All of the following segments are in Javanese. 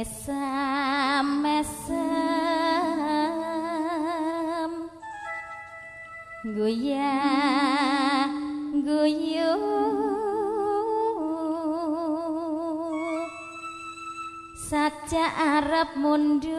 mesam mesem goyang guyu saja arep mundut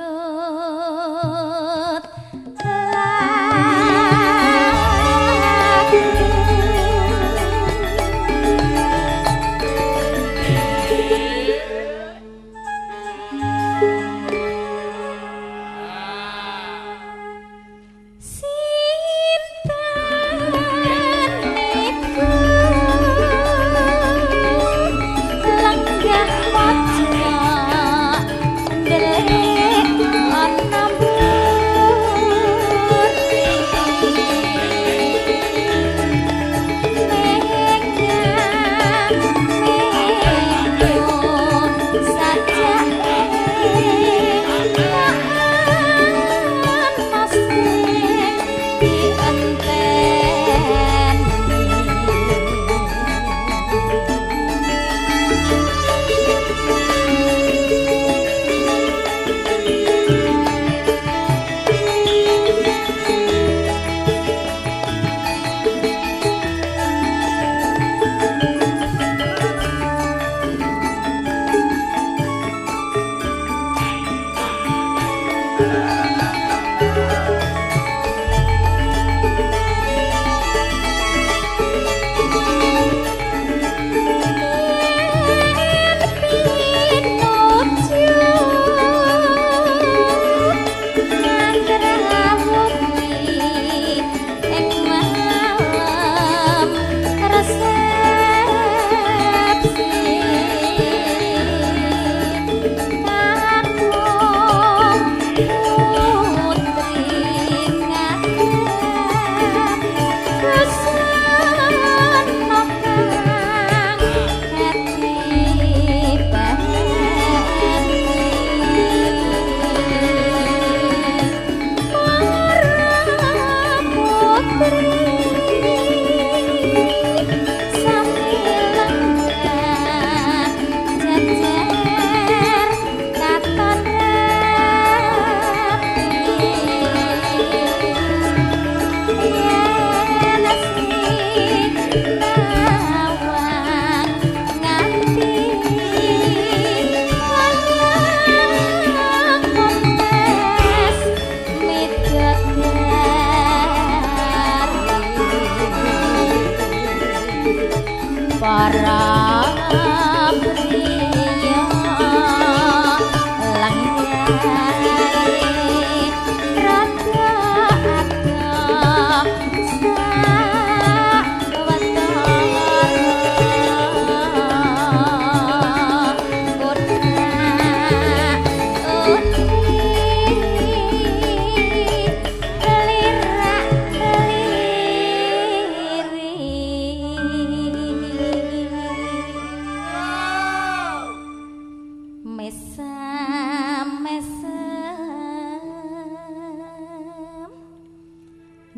Para Amri